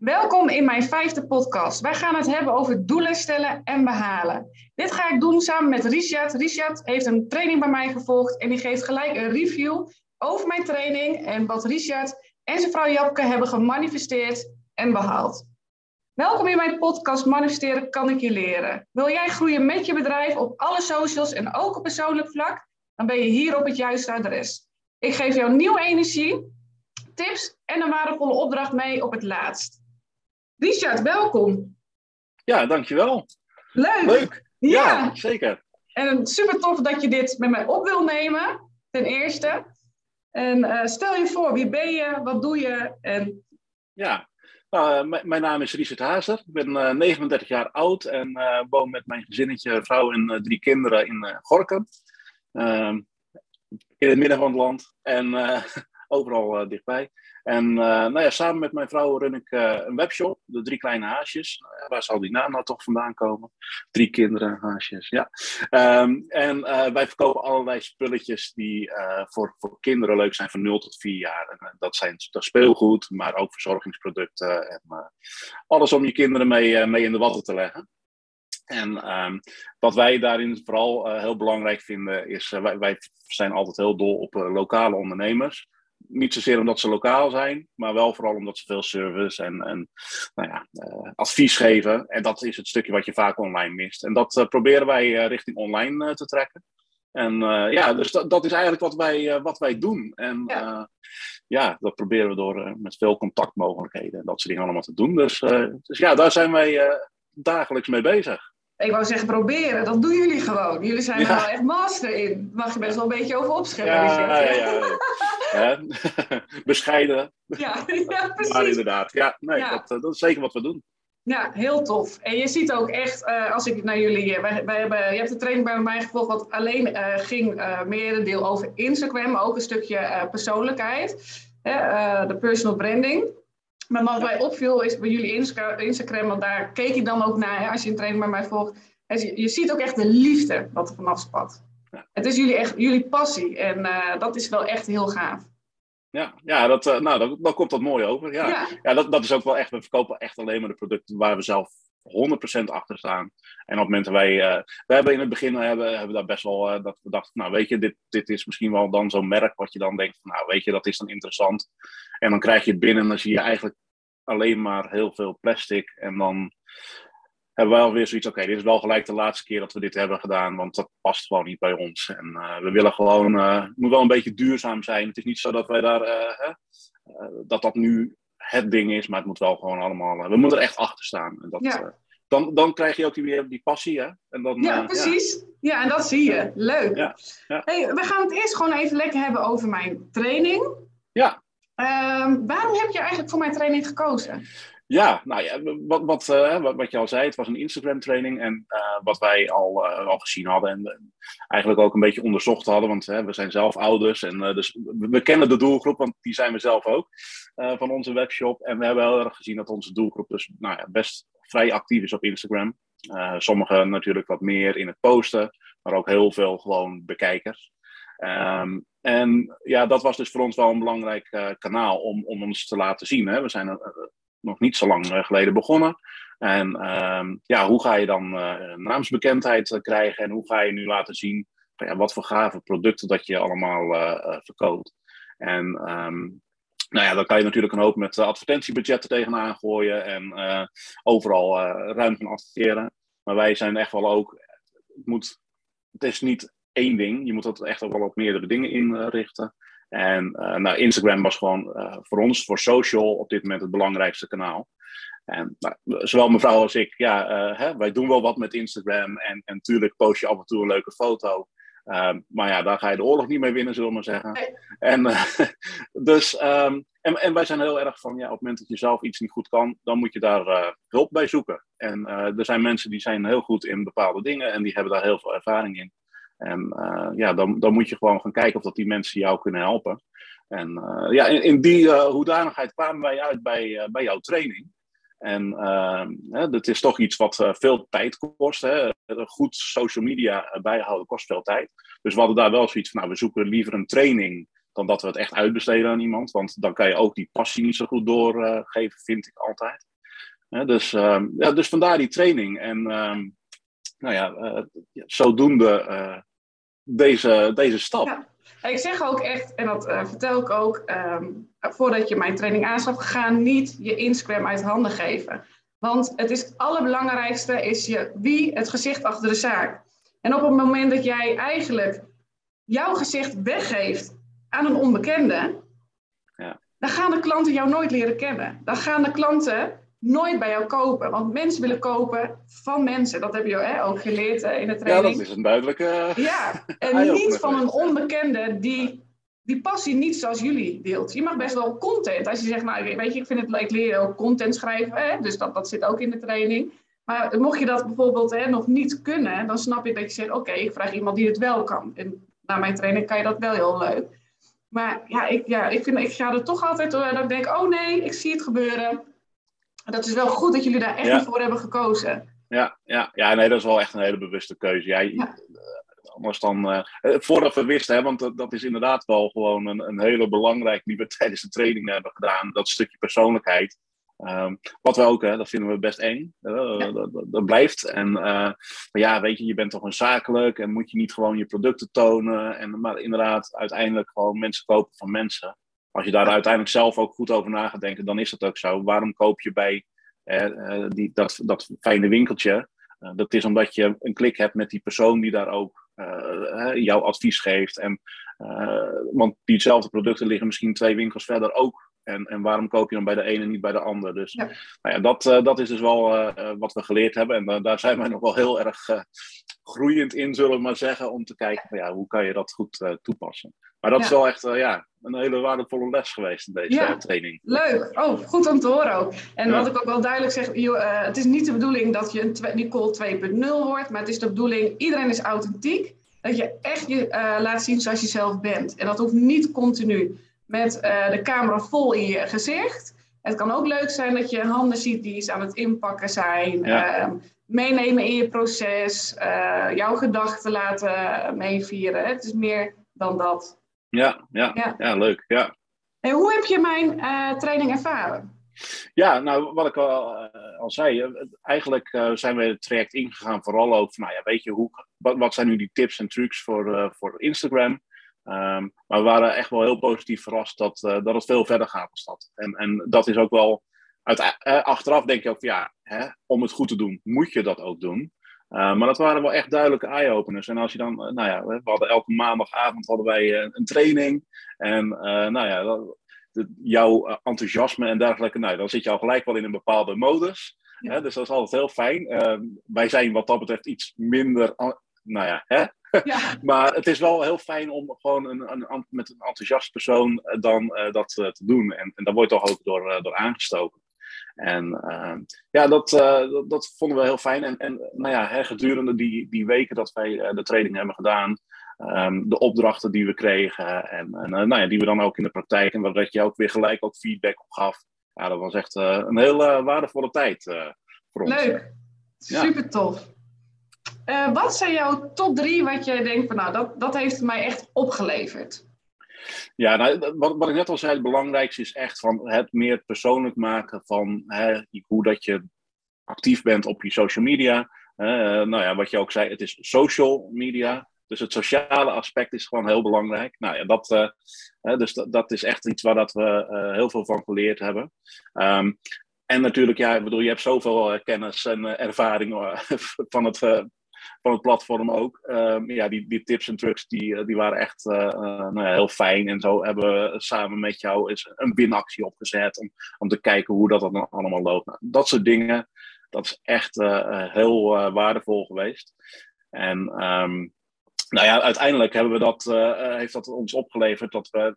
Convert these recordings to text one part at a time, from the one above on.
Welkom in mijn vijfde podcast. Wij gaan het hebben over doelen stellen en behalen. Dit ga ik doen samen met Richard. Richard heeft een training bij mij gevolgd en die geeft gelijk een review over mijn training en wat Richard en zijn vrouw Japke hebben gemanifesteerd en behaald. Welkom in mijn podcast Manifesteren kan ik je leren. Wil jij groeien met je bedrijf op alle socials en ook op persoonlijk vlak? Dan ben je hier op het juiste adres. Ik geef jou nieuwe energie, tips en een waardevolle opdracht mee op het laatst. Richard, welkom. Ja, dankjewel. Leuk. Leuk. Ja, zeker. En super tof dat je dit met mij op wil nemen, ten eerste. En uh, stel je voor, wie ben je, wat doe je? En... Ja, uh, mijn naam is Richard Hazer. Ik ben uh, 39 jaar oud en eh, woon met mijn gezinnetje, vrouw en drie kinderen in Gorkum. Ehm, in het midden van het land en overal dichtbij. En uh, nou ja, samen met mijn vrouw run ik uh, een webshop, de Drie Kleine Haasjes. Nou waar zal die naam nou toch vandaan komen? Drie kinderen, haasjes, ja. Um, en uh, wij verkopen allerlei spulletjes die voor, voor kinderen leuk zijn van 0 tot 4 jaar. Dat zijn dat speelgoed, maar ook verzorgingsproducten. En alles om je kinderen mee, mee in de watten te leggen. En um, wat wij daarin vooral heel belangrijk vinden, is wij, wij zijn altijd heel dol op lokale ondernemers niet zozeer omdat ze lokaal zijn, maar wel vooral omdat ze veel service en, en nou ja, uh, advies geven. En dat is het stukje wat je vaak online mist. En dat uh, proberen wij uh, richting online te trekken. En ja, dus dat, dat is eigenlijk wat wij, wat wij doen. En ja. ja dat proberen we door met veel contactmogelijkheden en dat soort dingen allemaal te doen. Dus, dus ja, daar zijn wij dagelijks mee bezig. Ik wou zeggen proberen, dat doen jullie gewoon. Jullie zijn er wel echt master in. Mag je best wel een beetje over opscheppen. Ja, ja, ja, ja. Bescheiden. Ja, ja, precies. Maar inderdaad, ja, nee, dat, eh, dat, is zeker wat we doen. Ja, heel tof. En je ziet ook echt, uh, als ik naar jullie... Uh, wij, wij hebben, je hebt de training bij mij gevolgd wat alleen uh, ging uh, meer deel over Instagram, maar ook een stukje persoonlijkheid. de personal branding. Maar wat mij opviel is bij jullie Instagram, want daar keek ik dan ook naar, hè, als je een training bij mij volgt. Je, je ziet ook echt de liefde wat er vanaf spat. Ja. Het is jullie, echt, jullie passie en uh, dat is wel echt heel gaaf. Ja, ja dat, uh, nou, dan, dan komt dat mooi over. Ja, ja. ja dat, dat is ook wel echt, we verkopen echt alleen maar de producten waar we zelf 100% achter staan. En op het moment dat wij, uh, we hebben in het begin hebben, hebben daar best wel, uh, dat we dachten, nou weet je, dit, dit is misschien wel dan zo'n merk wat je dan denkt, van, nou weet je, dat is dan interessant. En dan krijg je binnen en dan zie je eigenlijk alleen maar heel veel plastic. En dan hebben wij alweer zoiets, oké, dit is wel gelijk de laatste keer dat we dit hebben gedaan, want dat past gewoon niet bij ons. En uh, we willen gewoon, het moet wel een beetje duurzaam zijn. Het is niet zo dat wij daar, dat dat nu het ding is, maar het moet wel gewoon allemaal. we moeten er echt achter staan. En dat, ja. uh, dan, dan krijg je ook weer die passie, hè? En dan, ja, precies. Ja. ja. en dat zie je. Leuk. Ja. Hey, we gaan het eerst gewoon even lekker hebben over mijn training. Ja. Um, waarom heb je eigenlijk voor mijn training gekozen? Ja, nou ja, wat, wat, uh, wat, wat, je al zei, het was een Instagram-training. En uh, wat wij al, uh, al gezien hadden en eigenlijk ook een beetje onderzocht hadden. Want we zijn zelf ouders en dus we kennen de doelgroep, want die zijn we zelf ook van onze webshop. En we hebben heel erg gezien dat onze doelgroep dus nou ja, best vrij actief is op Instagram. sommigen natuurlijk wat meer in het posten, maar ook heel veel gewoon bekijkers. Um, en ja, dat was dus voor ons wel een belangrijk kanaal om, om ons te laten zien. Hè. We zijn nog niet zo lang eh, geleden begonnen. En ehm, ja, hoe ga je dan uh, naamsbekendheid eh, krijgen en hoe ga je nu laten zien ja, wat voor gave producten dat je allemaal verkoopt. En um, nou ja, dan kan je natuurlijk een hoop met advertentiebudgetten tegenaan gooien en overal ruim gaan adverteren. Maar wij zijn echt wel ook, het, moet, het is niet één ding, je moet dat echt wel op meerdere dingen inrichten. En uh, nou, Instagram was gewoon uh, voor ons, voor social, op dit moment het belangrijkste kanaal. En nou, zowel mevrouw als ik, ja, uh, hè, wij doen wel wat met Instagram. En, en natuurlijk post je af en toe een leuke foto. Ehm, maar ja, daar ga je de oorlog niet mee winnen, zullen we maar zeggen. Nee. En, dus, um, en, en wij zijn heel erg van, ja, op het moment dat je zelf iets niet goed kan, dan moet je daar hulp bij zoeken. En er zijn mensen die zijn heel goed in bepaalde dingen en die hebben daar heel veel ervaring in. En uh, ja, dan, dan moet je gewoon gaan kijken of dat die mensen jou kunnen helpen. En uh, ja, in, die uh, hoedanigheid kwamen wij uit bij, bij jouw training. En hè, dat is toch iets wat veel tijd kost. Hè. Goed social media bijhouden kost veel tijd. Dus we hadden daar wel zoiets van, nou, we zoeken liever een training dan dat we het echt uitbesteden aan iemand. Want dan kan je ook die passie niet zo goed doorgeven, vind ik altijd. dus, ja, dus vandaar die training. En ehm, nou ja, zodoende deze, deze stap. Ja. Ik zeg ook echt, en dat uh, vertel ik ook, um, voordat je mijn training aanschaft, ga niet je Instagram uit handen geven. Want het is het allerbelangrijkste is je, wie het gezicht achter de zaak. En op het moment dat jij eigenlijk jouw gezicht weggeeft aan een onbekende, ja. dan gaan de klanten jou nooit leren kennen. Dan gaan de klanten nooit bij jou kopen. Want mensen willen kopen van mensen. Dat heb je hè, ook geleerd in de training. Ja, dat is een duidelijke... Ja, en niet van een onbekende die die passie niet zoals jullie deelt. Je mag best wel content. Als je zegt, nou weet je, ik vind het leuk leren ook content schrijven. Hè? Dus dat, dat zit ook in de training. Maar mocht je dat bijvoorbeeld hè, nog niet kunnen, dan snap ik dat je zegt, oké, ik vraag iemand die het wel kan. En na mijn training kan je dat wel heel leuk. Maar ja, ik, ja, ik, vind, ik ga er toch altijd door dat ik denk, oh nee, ik zie het gebeuren. Dat is wel goed dat jullie daar echt voor hebben gekozen. Ja, ja, ja, nee, dat is wel echt een hele bewuste keuze. Jij, ja. Eh, anders dan, uh, voordat we wisten, hè, want dat, dat, is inderdaad wel gewoon een, een hele belangrijk die we tijdens de training hebben gedaan. Dat stukje persoonlijkheid. Um, wat we ook, hè, dat vinden we best eng. Uh, dat, dat, blijft. En uh, maar ja, weet je, je bent toch een zakelijk en moet je niet gewoon je producten tonen. En, maar inderdaad, uiteindelijk gewoon mensen kopen van mensen. Als je daar uiteindelijk zelf ook goed over na gaat denken, dan is dat ook zo. Waarom koop je bij uh, die, dat, dat fijne winkeltje? dat is omdat je een klik hebt met die persoon die daar ook jouw advies geeft. En, want diezelfde producten liggen misschien twee winkels verder ook en, en waarom koop je dan bij de ene en niet bij de ander? Dus Nou ja, dat, dat is dus wel wat we geleerd hebben. En daar zijn wij nog wel heel erg groeiend in, zullen we maar zeggen, om te kijken van, ja, hoe kan je dat goed toepassen. Maar dat ja. is wel echt ja, een hele waardevolle les geweest in deze ja. training. Leuk. Oh, goed om te horen ook. En wat ik ook wel duidelijk zeg, joh, het is niet de bedoeling dat je een Nicole 2.0 wordt, maar het is de bedoeling, iedereen is authentiek. Dat je echt je laat zien zoals je zelf bent. En dat hoeft niet continu met uh, de camera vol in je gezicht. Het kan ook leuk zijn dat je handen ziet die eens aan het inpakken zijn. Ja. Uh, meenemen in je proces. Jouw gedachten laten meevieren. Het is meer dan dat. Ja, ja, ja. ja leuk. Ja. En hoe heb je mijn uh, training ervaren? Ja, nou, wat ik al, al zei, eigenlijk zijn we het traject ingegaan vooral ook van, nou ja, weet je, hoe, wat, wat zijn nu die tips en trucs voor, voor Instagram? Ehm, maar we waren echt wel heel positief verrast dat, dat het veel verder gaat dan dat. En, en dat is ook wel, uit, achteraf denk je ook van ja, hè, om het goed te doen, moet je dat ook doen. Uh, maar dat waren wel echt duidelijke eye-openers. En als je dan, nou ja, we hadden elke maandagavond hadden wij een training. En nou ja, dat, jouw enthousiasme en dergelijke, nou, dan zit je al gelijk wel in een bepaalde modus. Hè, dus dat is altijd heel fijn. Wij zijn wat dat betreft iets minder, nou ja, hè, ja. maar het is wel heel fijn om gewoon een, een, met een enthousiast persoon eh, dan uh, dat uh, te doen. En, en daar wordt toch ook door, door aangestoken. En ehm, ja, dat, dat, dat, vonden we heel fijn. En, en nou ja, hè, gedurende die, die weken dat wij de training hebben gedaan, um, de opdrachten die we kregen en, en nou ja, die we dan ook in de praktijk en waar je ook weer gelijk ook feedback op gaf. Ja, dat was echt een heel waardevolle tijd voor ons. Leuk, super tof. Wat zijn jouw top drie wat je denkt van nou, dat, dat heeft mij echt opgeleverd? Ja, nou, wat, wat ik net al zei, het belangrijkste is echt van het meer persoonlijk maken van hè, hoe dat je actief bent op je social media. Uh, nou ja, wat je ook zei, het is social media. Dus het sociale aspect is gewoon heel belangrijk. Nou ja, dat, uh, dus dat, is echt iets waar dat we heel veel van geleerd hebben. Um, en natuurlijk, ja, ik bedoel, je hebt zoveel kennis en ervaring van het van het platform ook. Ehm, ja, die, die tips en trucs die, eh, die waren echt uh, nou ja, heel fijn. En zo hebben we samen met jou eens een winactie opgezet om, om te kijken hoe dat dan allemaal loopt. Nou, dat soort dingen, dat is echt heel waardevol geweest. En um, nou ja, uiteindelijk hebben we dat, heeft dat ons opgeleverd dat we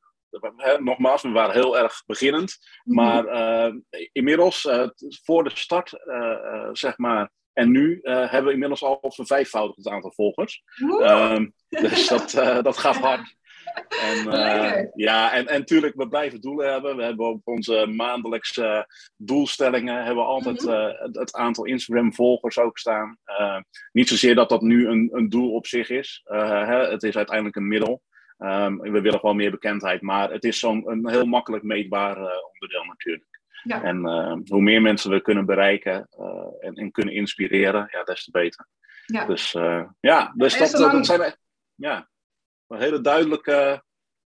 nogmaals, we waren heel erg beginnend. Mhm. Maar uh, inmiddels, uh, voor de start, uh, zeg maar, en nu uh, hebben we inmiddels al vervijfvoudigd het aantal volgers. Um, dus dat, uh, dat gaat hard. En, uh, ja, en, en natuurlijk, we blijven doelen hebben. We hebben op onze maandelijkse doelstellingen hebben we altijd mm -hmm. het, het, aantal Instagram-volgers ook staan. niet zozeer dat dat nu een, een doel op zich is. Hè, het is uiteindelijk een middel. Um, we willen gewoon meer bekendheid, maar het is zo'n een heel makkelijk meetbaar onderdeel natuurlijk. Ja. En hoe meer mensen we kunnen bereiken en, en, kunnen inspireren, ja, des te beter. Ja. Dus ja, dus dat, dat zijn ja, hele duidelijke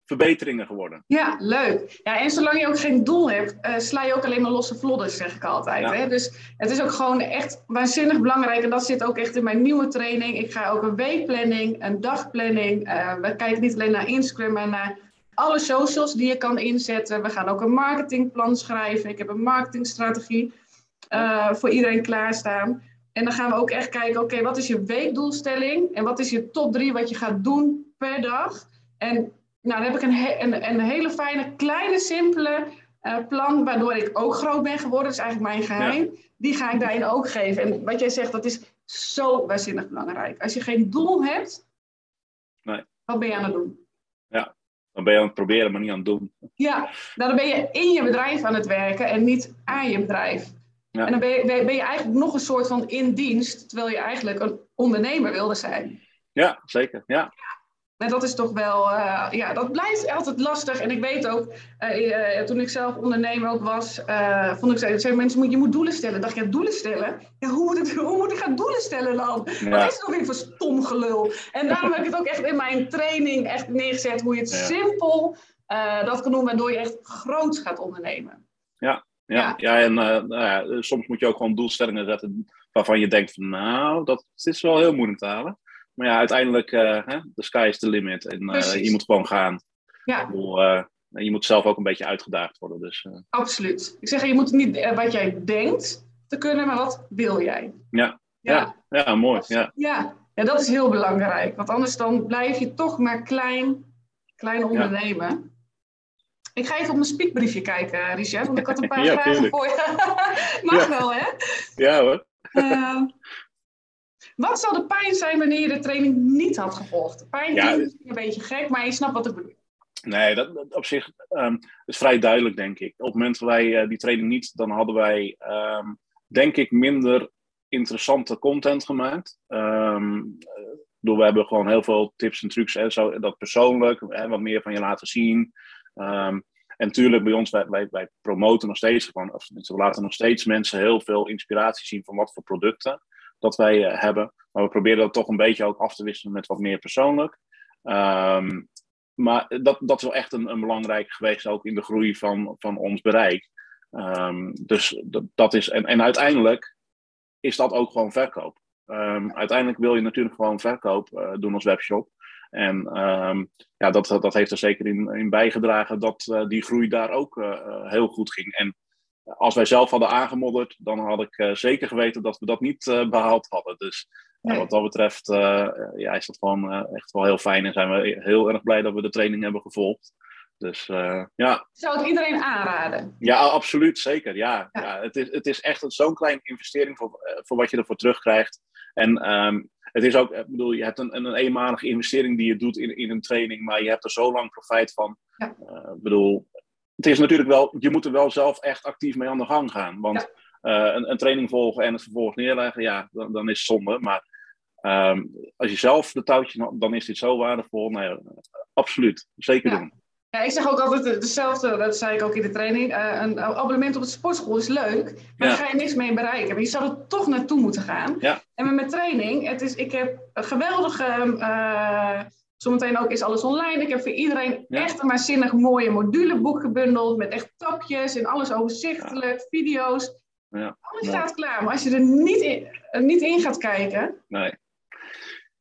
verbeteringen geworden. Ja, leuk. Ja, en zolang je ook geen doel hebt, uh, sla je ook alleen maar losse vlodders, zeg ik altijd. Hè? Dus het is ook gewoon echt waanzinnig belangrijk. En dat zit ook echt in mijn nieuwe training. Ik ga ook een weekplanning, een dagplanning. Uh, we kijken niet alleen naar Instagram, maar naar alle socials die je kan inzetten. We gaan ook een marketingplan schrijven. Ik heb een marketingstrategie uh, voor iedereen klaarstaan. En dan gaan we ook echt kijken, oké, wat is je weekdoelstelling? En wat is je top drie wat je gaat doen per dag? En nou, dan heb ik een, een, een hele fijne, kleine, simpele uh, plan, waardoor ik ook groot ben geworden. Dat is eigenlijk mijn geheim. Die ga ik daarin ook geven. En wat jij zegt, dat is zo waanzinnig belangrijk. Als je geen doel hebt, nee. wat ben je aan het doen? Ja, dan ben je aan het proberen, maar niet aan het doen. Ja, nou, dan ben je in je bedrijf aan het werken en niet aan je bedrijf. Ja. En dan ben je, ben je eigenlijk nog een soort van in dienst, terwijl je eigenlijk een ondernemer wilde zijn. Ja, zeker. Ja. En dat is toch wel, uh, ja, dat blijft altijd lastig. En ik weet ook, uh, toen ik zelf ondernemer ook was, vond ik, zeiden mensen, moet, je moet doelen stellen. dacht je, doelen stellen? Ja, hoe, moet ik, hoe moet ik gaan doelen stellen dan? Ja. Wat is nog weer voor stom gelul? En daarom heb ik het ook echt in mijn training echt neergezet, hoe je het simpel dat kan doen, waardoor je echt groot gaat ondernemen. Ja, ja, ja. en nou ja, soms moet je ook gewoon doelstellingen zetten waarvan je denkt van, nou, dat is wel heel moeilijk te halen. Maar ja, uiteindelijk, uh, the sky is the limit. En uh, je moet gewoon gaan. Ja. Bedoel, uh, je moet zelf ook een beetje uitgedaagd worden. Dus, Absoluut. Ik zeg, je moet niet wat jij denkt te kunnen, maar wat wil jij? Ja, ja. ja. ja mooi. Ja. Ja. ja, dat is heel belangrijk. Want anders dan blijf je toch maar klein, klein ondernemen. Ik ga even op mijn speakbriefje kijken, Richard, want ik had een paar vragen voor je. Mag wel, hè? Ja hoor. Wat zou de pijn zijn wanneer je de training niet had gevolgd? pijn ja, is een beetje gek, maar je snapt wat ik bedoel. Nee, dat, op zich um, is vrij duidelijk, denk ik. Op het moment dat wij uh, die training niet, dan hadden wij, um, denk ik, minder interessante content gemaakt. Um, door we hebben gewoon heel veel tips en trucs en zo, dat persoonlijk, hè, wat meer van je laten zien. en natuurlijk bij ons, wij, wij, wij promoten nog steeds gewoon, of we laten nog steeds mensen heel veel inspiratie zien van wat voor producten dat wij eh, hebben. Maar we proberen dat toch een beetje ook af te wisselen met wat meer persoonlijk. Ehm, maar dat, dat is wel echt een, een belangrijk geweest ook in de groei van, van ons bereik. Um, dus dat, dat is, en, en uiteindelijk is dat ook gewoon verkoop. Um, uiteindelijk wil je natuurlijk gewoon verkoop uh, doen als webshop. En ja, dat, dat heeft er zeker in, in bijgedragen dat uh, die groei daar ook heel goed ging. En als wij zelf hadden aangemodderd, dan had ik uh, zeker geweten dat we dat niet uh, behaald hadden. Dus nee. wat dat betreft ja, is dat gewoon echt wel heel fijn en zijn we heel erg blij dat we de training hebben gevolgd. Dus ja. Zou het iedereen aanraden? Ja, absoluut, zeker. Ja, ja. ja het, is, het is echt zo'n kleine investering voor, voor wat je ervoor terugkrijgt. En um, het is ook, ik bedoel, je hebt een, een eenmalige investering die je doet in, in een training, maar je hebt er zo lang profijt van. Ja. ik bedoel, het is natuurlijk wel, je moet er wel zelf echt actief mee aan de gang gaan. Want eh, een, een, training volgen en het vervolgens neerleggen, ja, dan, dan is het zonde. Maar um, als je zelf de touwtje, dan is dit zo waardevol. Nou ja, absoluut, zeker ja. doen. Ja, ik zeg ook altijd hetzelfde, dat zei ik ook in de training. Uh, een abonnement op de sportschool is leuk, maar daar ga je niks mee bereiken. Maar je zou er toch naartoe moeten gaan. Ja. En met mijn training, het is, ik heb een geweldige uh, Zometeen ook is alles online. Ik heb voor iedereen echt een waanzinnig mooie moduleboek gebundeld. Met echt tapjes en alles overzichtelijk, video's. Ja, alles staat klaar. Maar als je er niet in, niet in gaat kijken. Nee.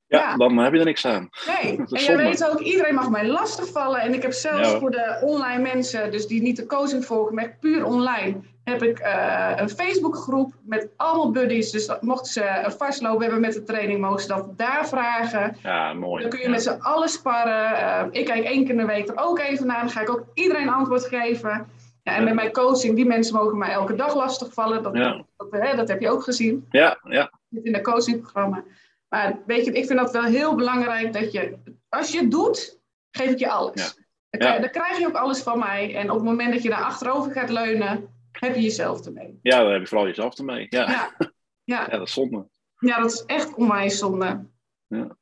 Ja, dan heb je er niks aan. Nee, en je weet ook, iedereen mag mij lastigvallen. En ik heb zelfs voor de online mensen, dus die niet de coaching volgen, maar puur online, heb ik uh, een Facebookgroep met allemaal buddies. Dus dat, mochten ze vastlopen hebben met de training, mogen ze dat daar vragen. Ja, mooi. Dan kun je met z'n allen sparren. Uh, ik kijk één keer in de week er ook even naar. Dan ga ik ook iedereen antwoord geven. Ja, en met mijn coaching, die mensen mogen mij elke dag lastigvallen. Dat, ja. dat, hè, dat heb je ook gezien. Ja, ja. In het coachingprogramma. Maar weet je, ik vind dat wel heel belangrijk dat je, als je het doet, geef ik je alles. Dan, dan, krijg je ook alles van mij. En op het moment dat je daar achterover gaat leunen, heb je jezelf ermee. Ja, dan heb je vooral jezelf ermee. Ja, ja. ja. ja dat is zonde. Ja, dat is echt onwijs zonde. Ja.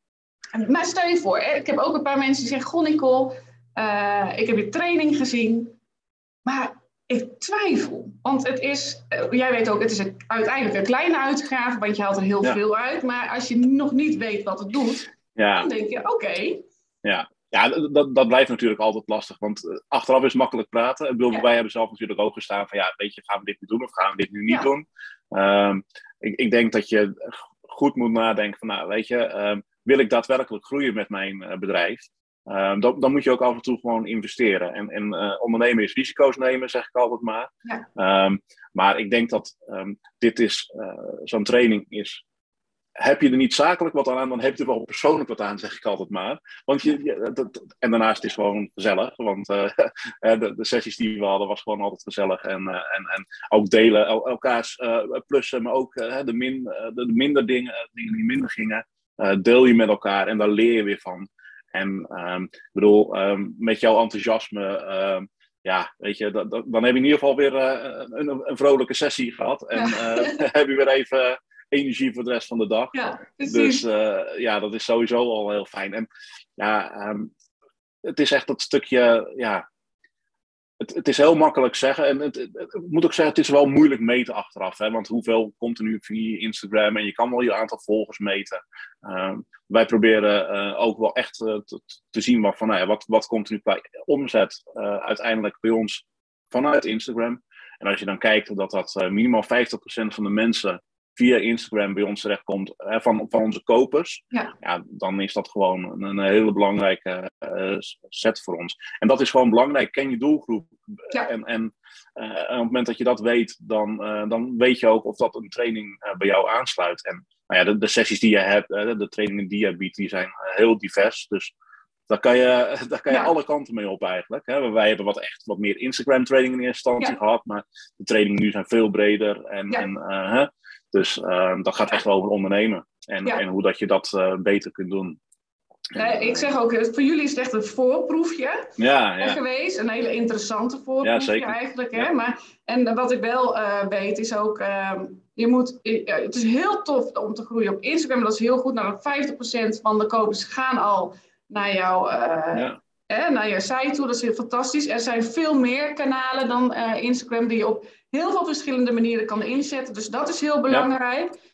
Maar stel je voor, ik heb ook een paar mensen die zeggen: Goh, Nicole, uh, ik heb je training gezien. Maar Ik twijfel. Want het is, eh, jij weet ook, het is een, uiteindelijk een kleine uitgave, want je haalt er heel veel uit. Maar als je nog niet weet wat het doet, dan denk je, oké. Ja, dat, dat blijft natuurlijk altijd lastig, want eh, achteraf is makkelijk praten. Ik bedoel, Wij hebben zelf natuurlijk ook gestaan van, ja, weet je, gaan we dit nu doen of gaan we dit nu niet doen? Um, ik, ik, denk dat je goed moet nadenken van, nou, weet je, um, wil ik daadwerkelijk groeien met mijn uh, bedrijf? Um, dan, dan, moet je ook af en toe gewoon investeren. En, en uh, ondernemen is risico's nemen, zeg ik altijd maar. Ja. maar ik denk dat dit is, zo'n training is heb je er niet zakelijk wat aan, dan heb je er wel persoonlijk wat aan, zeg ik altijd maar. Want je, dat, en daarnaast is het gewoon gezellig, want uh, de, de, sessies die we hadden was gewoon altijd gezellig. En, uh, en, en ook delen, el, elkaars uh, plussen, maar ook de, min, de, de, minder dingen, dingen die minder gingen, deel je met elkaar en daar leer je weer van. En um, ik bedoel, um, met jouw enthousiasme um, ja, weet je, dan, dan heb je in ieder geval weer een, een, vrolijke sessie gehad. En uh, heb je weer even energie voor de rest van de dag. Ja, dus uh, ja, dat is sowieso al heel fijn. En ja, um, het is echt dat stukje, ja, het, het is heel makkelijk zeggen. En het, het, moet ook zeggen, het is wel moeilijk meten achteraf. Hè? Want hoeveel komt er nu via Instagram en je kan wel je aantal volgers meten. Um, wij proberen uh, ook wel echt uh, te, te, zien wat, van, nou ja, wat, wat komt er nu qua omzet uiteindelijk bij ons vanuit Instagram. En als je dan kijkt dat dat minimaal 50% van de mensen via Instagram bij ons terechtkomt van, van onze kopers, ja. ja. dan is dat gewoon een, een hele belangrijke uh, set voor ons. En dat is gewoon belangrijk. Ken je doelgroep. Ja. En, en uh, op het moment dat je dat weet, dan, uh, dan weet je ook of dat een training bij jou aansluit. En nou ja, de, de sessies die je hebt, de trainingen die je biedt, die zijn heel divers. Dus daar kan je, daar kan je alle kanten mee op eigenlijk. Hè. Wij hebben wat echt wat meer Instagram training in eerste instantie gehad, maar de trainingen nu zijn veel breder. En, en dus uh, dat gaat echt wel over ondernemen. En, en hoe dat je dat uh, beter kunt doen. ik zeg ook, voor jullie is het echt een voorproefje ja, ja. geweest. Een hele interessante voorproefje ja, eigenlijk. Hè? Maar, en wat ik wel uh, weet is ook, ehm, je moet, het is heel tof om te groeien op Instagram. Dat is heel goed. Nou, 50% van de kopers gaan al naar jouw hè, naar je site toe. Dat is heel fantastisch. Er zijn veel meer kanalen dan Instagram die je op heel veel verschillende manieren kan inzetten. Dus dat is heel belangrijk.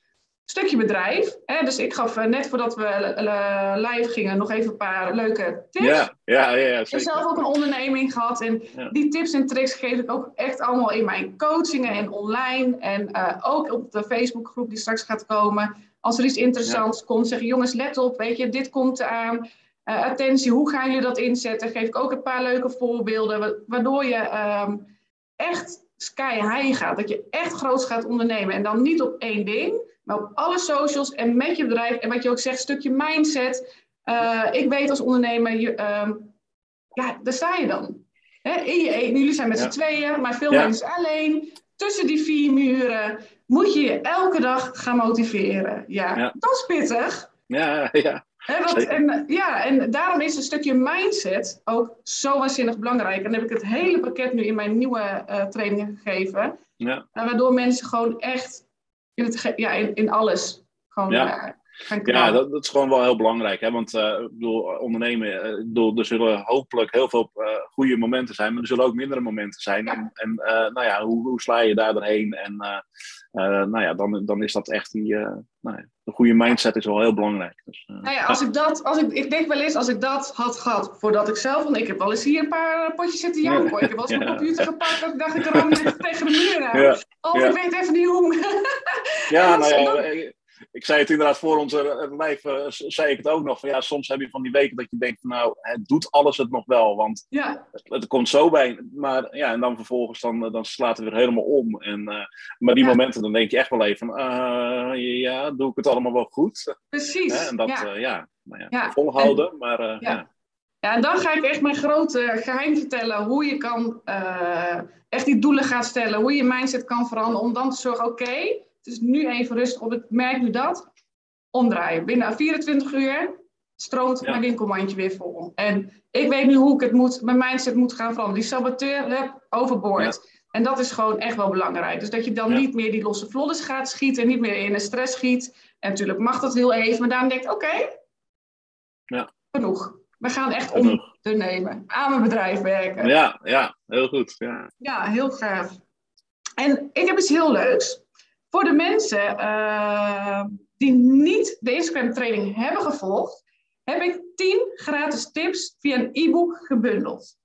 Stukje bedrijf. Hè? Dus ik gaf uh, net voordat we uh, live gingen nog even een paar leuke tips. Ja, ja, ja. ja ik heb zelf ook een onderneming gehad. En die tips en tricks geef ik ook echt allemaal in mijn coachingen en online. En ook op de Facebookgroep die straks gaat komen. Als er iets interessants komt, zeggen jongens, let op, weet je, dit komt aan. Uh, attentie, hoe gaan jullie dat inzetten? Geef ik ook een paar leuke voorbeelden, waardoor je um, echt sky high gaat. Dat je echt groot gaat ondernemen. En dan niet op één ding, maar op alle socials en met je bedrijf. En wat je ook zegt, stukje mindset. Uh, ik weet als ondernemer, je, um, ja, daar sta je dan. Hè? In je, jullie zijn met ja. z'n tweeën, maar veel ja. mensen alleen. Tussen die vier muren moet je je elke dag gaan motiveren. Ja, ja. dat is pittig. Ja, ja en, ja, en daarom is een stukje mindset ook zo waanzinnig belangrijk. En dan heb ik het hele pakket nu in mijn nieuwe uh, trainingen gegeven. Ja. waardoor mensen gewoon echt in, het, ja, in, in alles gewoon ja. Uh, gaan Ja, dat, dat, is gewoon wel heel belangrijk. Hè? Want ik bedoel, ondernemen, ik bedoel, er zullen hopelijk heel veel goede momenten zijn, maar er zullen ook mindere momenten zijn. Ja. En, en nou ja, hoe, hoe sla je daar doorheen? En nou ja, dan, dan is dat echt die. Nou ja, een goede mindset is wel heel belangrijk. Dus, uh, nou ja, als ik dat, als ik, ik denk wel eens, als ik dat had gehad voordat ik zelf, want ik heb wel eens hier een paar potjes zitten janken. Ik heb wel eens mijn computer gepakt, ik dacht ik er tegen de muur aan. Ja. Oh, ik weet even niet hoe. ja, nou ja, ik zei het inderdaad voor onze lijf, uh, zei ik het ook nog. Van, ja, soms heb je van die weken dat je denkt, van, nou, het doet alles het nog wel. Want ja. het, komt zo bij. Maar ja, en dan vervolgens dan, dan slaat het weer helemaal om. En, uh, maar die ja. momenten, dan denk je echt wel even uh, ja, doe ik het allemaal wel goed? Precies. en dat, ja, ja, nou ja, volhouden. En, maar ja. ja. en dan ga ik echt mijn grote geheim vertellen hoe je kan echt die doelen gaan stellen, hoe je je mindset kan veranderen om dan te zorgen, oké, dus nu even rustig op. Ik merk nu dat. Omdraaien. Binnen 24 uur stroomt mijn winkelmandje weer vol. En ik weet nu hoe ik het moet, mijn mindset moet gaan veranderen. Die saboteur, overboord. En dat is gewoon echt wel belangrijk. Dus dat je dan niet meer die losse vloddes gaat schieten, niet meer in een stress schiet. En natuurlijk mag dat heel even, maar dan denkt, oké, ja. genoeg. We gaan echt om te nemen. Aan mijn bedrijf werken. Ja, ja heel goed. Ja, ja heel gaaf. En ik heb iets heel leuks. Voor de mensen uh, die niet de Instagram training hebben gevolgd, heb ik 10 gratis tips via een e-book gebundeld.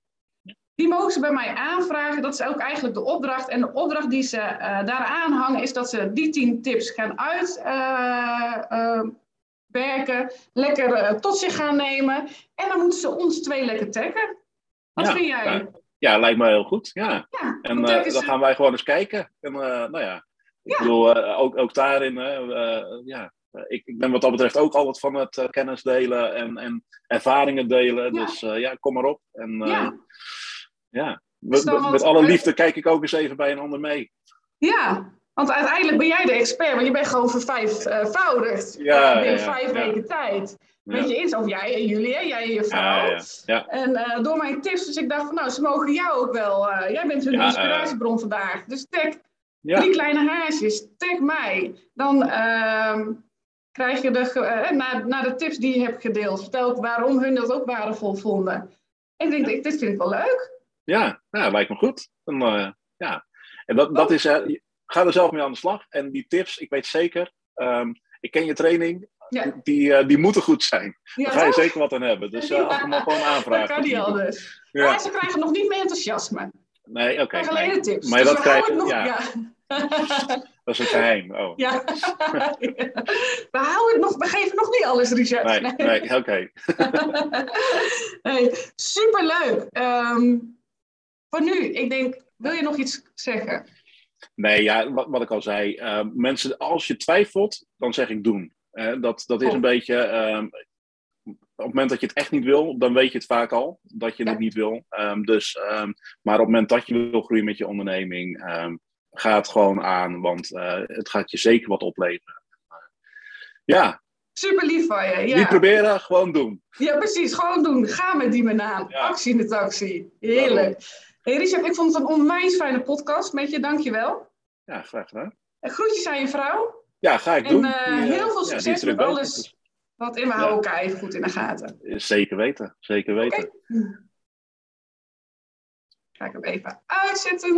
Die mogen ze bij mij aanvragen. Dat is ook eigenlijk de opdracht. En de opdracht die ze uh, daaraan hangen is dat ze die 10 tips gaan uitwerken. Uh, lekker tot zich gaan nemen. En dan moeten ze ons twee lekker taggen. Wat vind jij? Ja. ja, lijkt me heel goed. Ja. ja en dan gaan wij gewoon eens kijken. En nou ja, ik bedoel, ook, ook daarin, ja, ik, ik, ben wat dat betreft ook altijd van het kennis delen en, en ervaringen delen. Dus ja, kom maar op. En ja, ja. Met, met, alle liefde kijk ik ook eens even bij een ander mee. Ja, want uiteindelijk ben jij de expert, want je bent gewoon vervijfvoudigd ja, binnen ja, vijf weken tijd. Weet je eens, of jij en jullie, hè? jij en je vrouw. Ja, En uh, door mijn tips, dus ik dacht van nou, ze mogen jou ook wel. Uh, jij bent hun inspiratiebron vandaag. Dus tag drie kleine haasjes, tag mij. Dan uh, krijg je de, uh, na, na de tips die je hebt gedeeld, vertel waarom hun dat ook waardevol vonden. En ik denk, dit vind ik wel leuk. Ja, nou, lijkt me goed. En, uh, ja. en dat, dat is, uh, ga er zelf mee aan de slag. En die tips, ik weet zeker, um, ik ken je training, ja. die, uh, die moeten goed zijn. Ja, Daar ga je zeker wat aan hebben. Dus uh, ja. hem gewoon aanvragen. Dat kan die anders. Ja. Maar ze krijgen nog niet meer enthousiasme. Nee, oké. Okay, nee. Maar dus dat krijg je, ja. Dat is een geheim. Oh. Ja. we houden het nog, we geven nog niet alles, Richard. Nee, nee. nee oké. Okay. superleuk. Um, voor nu, ik denk, wil je nog iets zeggen? Nee, ja, wat, wat ik al zei. Uh, mensen, als je twijfelt, dan zeg ik doen. Uh, dat, dat is oh. een beetje. Uh, op het moment dat je het echt niet wil, dan weet je het vaak al dat je ja. het niet wil. Um, dus, maar op het moment dat je wil groeien met je onderneming, ga het gewoon aan, want uh, het gaat je zeker wat opleveren. ja. Super lief van je. Ja. Niet proberen, gewoon doen. Ja, precies, gewoon doen. Ga met die banaan. Ja. Actie in de taxi. Heerlijk. Hey Richard, ik vond het een onwijs fijne podcast met je. Dankjewel. Ja, graag gedaan. En groetjes aan je vrouw. Ja, ga ik en, doen. En uh, heel veel succes met alles wat in. We houden elkaar even goed in de gaten. Zeker weten, zeker weten. Okay. Ga ik hem even uitzetten.